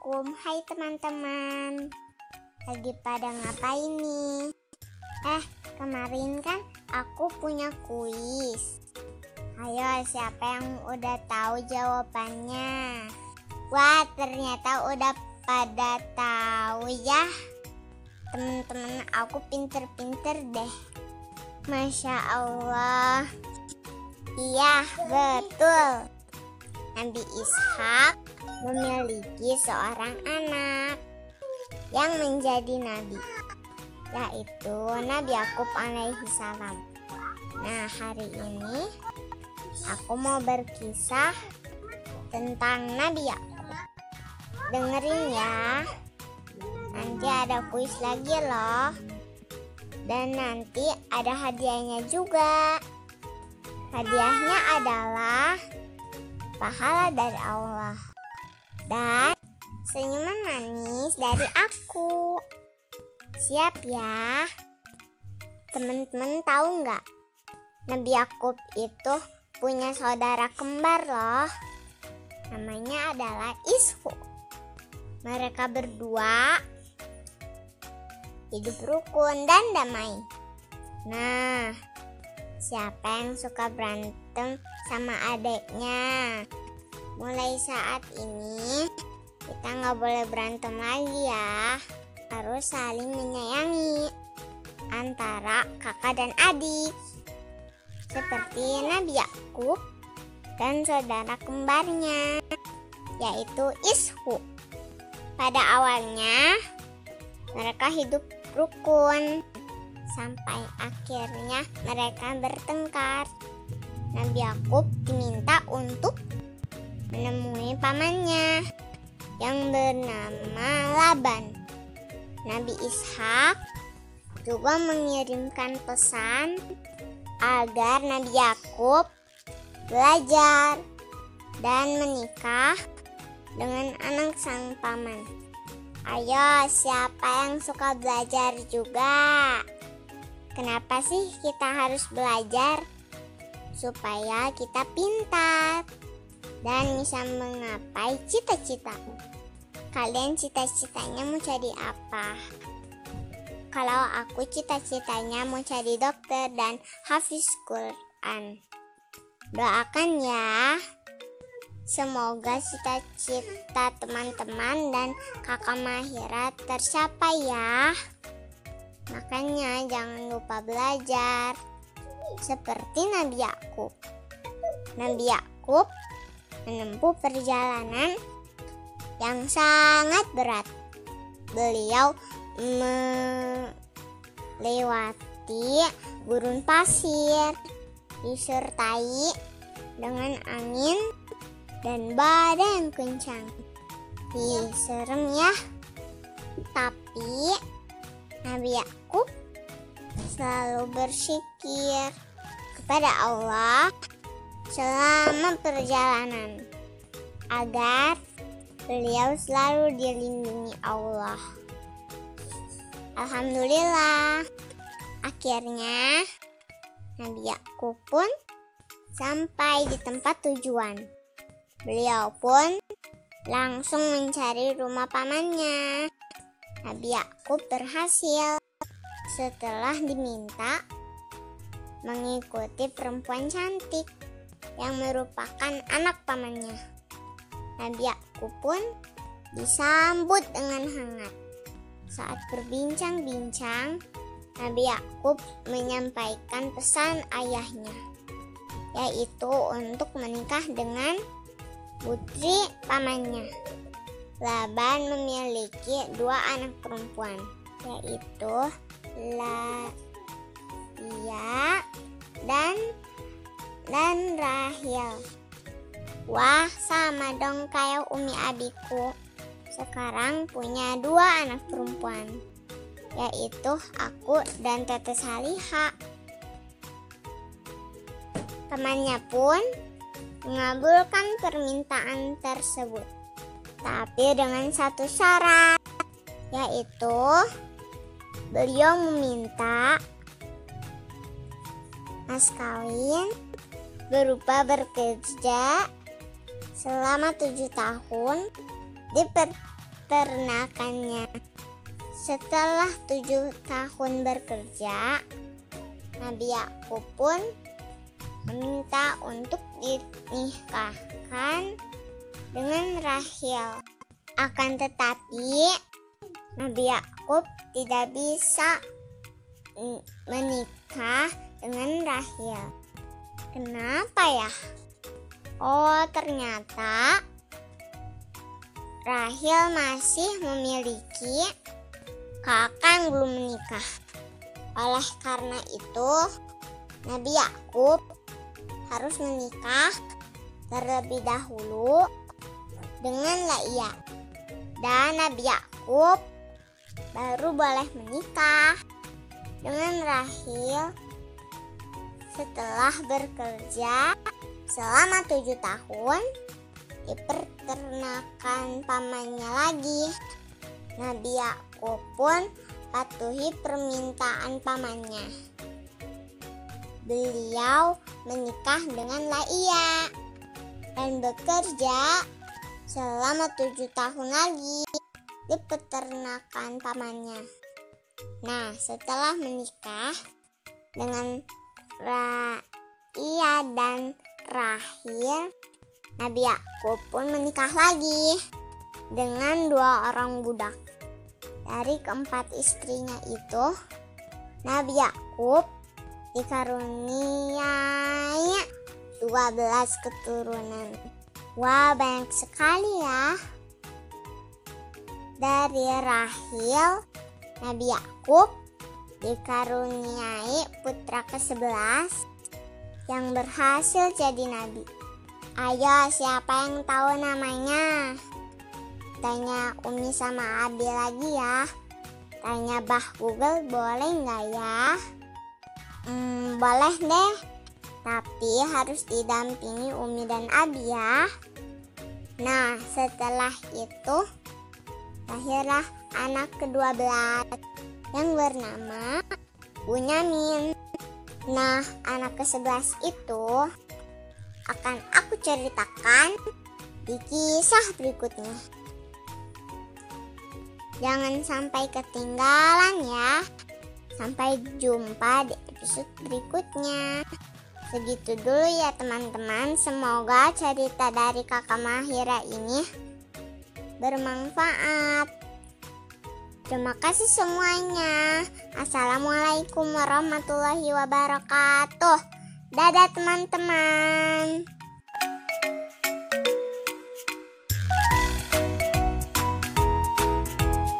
Assalamualaikum. Hai teman-teman. Lagi pada ngapain nih? Eh kemarin kan aku punya kuis. Ayo siapa yang udah tahu jawabannya? Wah ternyata udah pada tahu ya. Teman-teman aku pinter-pinter deh. Masya Allah. Iya betul. Nabi Ishak memiliki seorang anak yang menjadi nabi yaitu Nabi Yakub alaihi salam. Nah, hari ini aku mau berkisah tentang Nabi Yakub. Dengerin ya. Nanti ada kuis lagi loh. Dan nanti ada hadiahnya juga. Hadiahnya adalah pahala dari Allah dan senyuman manis dari aku. Siap ya? Teman-teman tahu nggak? Nabi Yakub itu punya saudara kembar loh. Namanya adalah Ishu. Mereka berdua hidup rukun dan damai. Nah, siapa yang suka berantem sama adiknya? Mulai saat ini kita nggak boleh berantem lagi ya. Harus saling menyayangi antara kakak dan adik. Seperti Nabi Yakub dan saudara kembarnya yaitu Ishu. Pada awalnya mereka hidup rukun sampai akhirnya mereka bertengkar. Nabi Yakub diminta untuk menemui pamannya yang bernama Laban. Nabi Ishak juga mengirimkan pesan agar Nabi Yakub belajar dan menikah dengan anak sang paman. Ayo, siapa yang suka belajar juga? Kenapa sih kita harus belajar? Supaya kita pintar dan bisa menggapai cita-cita. Kalian cita-citanya mau jadi apa? Kalau aku cita-citanya mau jadi dokter dan hafiz Quran. Doakan ya. Semoga cita-cita teman-teman dan kakak Mahira tercapai ya. Makanya jangan lupa belajar. Seperti Nabi Yakub. Nabi Yakub menempuh perjalanan yang sangat berat. Beliau melewati gurun pasir disertai dengan angin dan badai yang kencang. Ih, serem ya. Tapi Nabi Yakub selalu bersyukur kepada Allah selama perjalanan agar beliau selalu dilindungi Allah. Alhamdulillah, akhirnya Nabi Yakub pun sampai di tempat tujuan. Beliau pun langsung mencari rumah pamannya. Nabi Yakub berhasil setelah diminta mengikuti perempuan cantik yang merupakan anak pamannya. Nabi Yakub pun disambut dengan hangat. Saat berbincang-bincang, Nabi Yakub menyampaikan pesan ayahnya, yaitu untuk menikah dengan putri pamannya. Laban memiliki dua anak perempuan, yaitu Laia dan dan Rahel. Wah, sama dong kayak Umi adikku. Sekarang punya dua anak perempuan, yaitu aku dan Tete Saliha. Temannya pun mengabulkan permintaan tersebut, tapi dengan satu syarat, yaitu beliau meminta mas kawin berupa bekerja selama tujuh tahun di peternakannya. Setelah tujuh tahun bekerja, Nabi Yakub pun meminta untuk dinikahkan dengan Rahel. Akan tetapi, Nabi Yakub tidak bisa menikah dengan Rahel. Kenapa ya? Oh, ternyata Rahel masih memiliki kakak yang belum menikah. Oleh karena itu, Nabi Yakub harus menikah terlebih dahulu dengan Laia. Dan Nabi Yakub baru boleh menikah dengan Rahil setelah bekerja selama tujuh tahun di peternakan pamannya lagi. Nabi Yakub pun patuhi permintaan pamannya. Beliau menikah dengan Laia dan bekerja selama tujuh tahun lagi di peternakan pamannya. Nah, setelah menikah dengan Raia dan Rahil, Nabi Yakub pun menikah lagi dengan dua orang budak. Dari keempat istrinya itu, Nabi Yakub dikaruniai 12 keturunan. Wah, banyak sekali ya. Dari Rahil, Nabi Yakub dikaruniai putra ke-11 yang berhasil jadi nabi. Ayo, siapa yang tahu namanya? Tanya Umi sama Abi lagi ya. Tanya Bah Google boleh nggak ya? Hmm, boleh deh. Tapi harus didampingi Umi dan Abi ya. Nah, setelah itu lahirlah anak ke-12 yang bernama Bunyamin. Nah, anak ke-11 itu akan aku ceritakan di kisah berikutnya. Jangan sampai ketinggalan ya. Sampai jumpa di episode berikutnya. Segitu dulu ya teman-teman. Semoga cerita dari kakak Mahira ini bermanfaat. Terima kasih semuanya. Assalamualaikum warahmatullahi wabarakatuh. Dadah teman-teman.